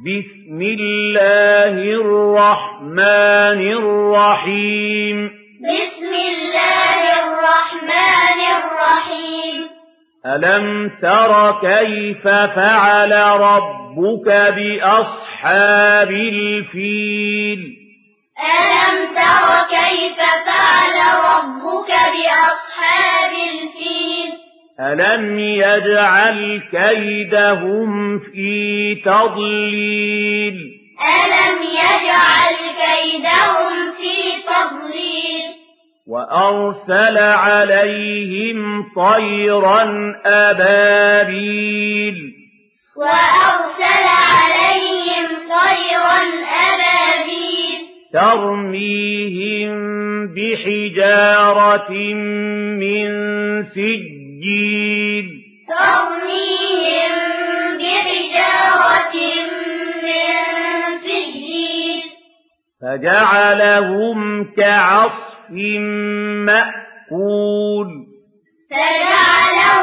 بسم الله الرحمن الرحيم. بسم الله الرحمن الرحيم. ألم تر كيف فعل ربك بأصحاب الفيل؟ ألم تر كيف فعل ربك بأصحاب الفيل ألم يجعل كيدهم في تضليل ألم يجعل كيدهم في تضليل وأرسل عليهم طيرا أبابيل وأرسل عليهم طيرا أبابيل ترميهم بحجارة من سجيل ترميهم بحجارة من سجيل. فجعلهم كعصف مأكول. فجعلهم